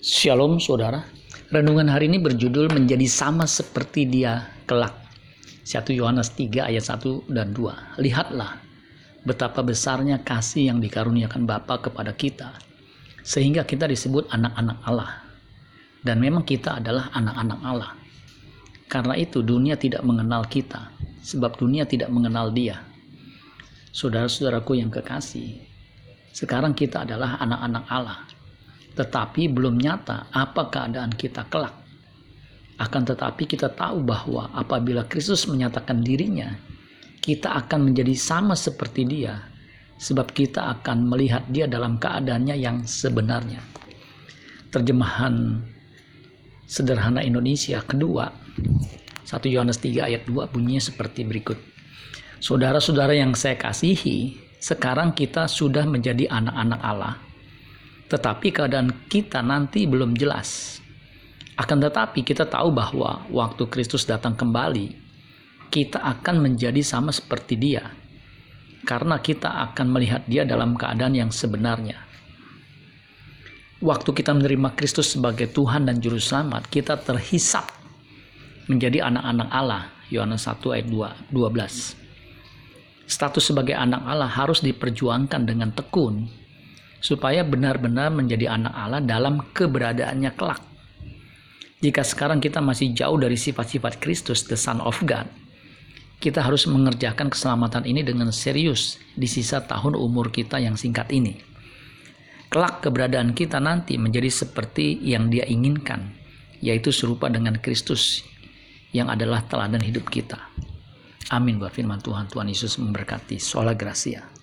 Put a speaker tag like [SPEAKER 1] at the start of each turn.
[SPEAKER 1] Shalom saudara. Renungan hari ini berjudul menjadi sama seperti dia kelak. 1 Yohanes 3 ayat 1 dan 2. Lihatlah betapa besarnya kasih yang dikaruniakan Bapa kepada kita sehingga kita disebut anak-anak Allah. Dan memang kita adalah anak-anak Allah. Karena itu dunia tidak mengenal kita sebab dunia tidak mengenal Dia. Saudara-saudaraku yang kekasih, sekarang kita adalah anak-anak Allah tetapi belum nyata apa keadaan kita kelak. Akan tetapi kita tahu bahwa apabila Kristus menyatakan dirinya, kita akan menjadi sama seperti dia, sebab kita akan melihat dia dalam keadaannya yang sebenarnya. Terjemahan sederhana Indonesia kedua, 1 Yohanes 3 ayat 2 bunyinya seperti berikut. Saudara-saudara yang saya kasihi, sekarang kita sudah menjadi anak-anak Allah tetapi keadaan kita nanti belum jelas. Akan tetapi kita tahu bahwa waktu Kristus datang kembali, kita akan menjadi sama seperti Dia, karena kita akan melihat Dia dalam keadaan yang sebenarnya. Waktu kita menerima Kristus sebagai Tuhan dan Juru Selamat, kita terhisap menjadi anak-anak Allah. Yohanes 1 ayat 2, 12. Status sebagai anak Allah harus diperjuangkan dengan tekun supaya benar-benar menjadi anak Allah dalam keberadaannya kelak. Jika sekarang kita masih jauh dari sifat-sifat Kristus, the Son of God, kita harus mengerjakan keselamatan ini dengan serius di sisa tahun umur kita yang singkat ini. Kelak keberadaan kita nanti menjadi seperti yang dia inginkan, yaitu serupa dengan Kristus yang adalah teladan hidup kita. Amin buat firman Tuhan. Tuhan Yesus memberkati. Sola Gracia.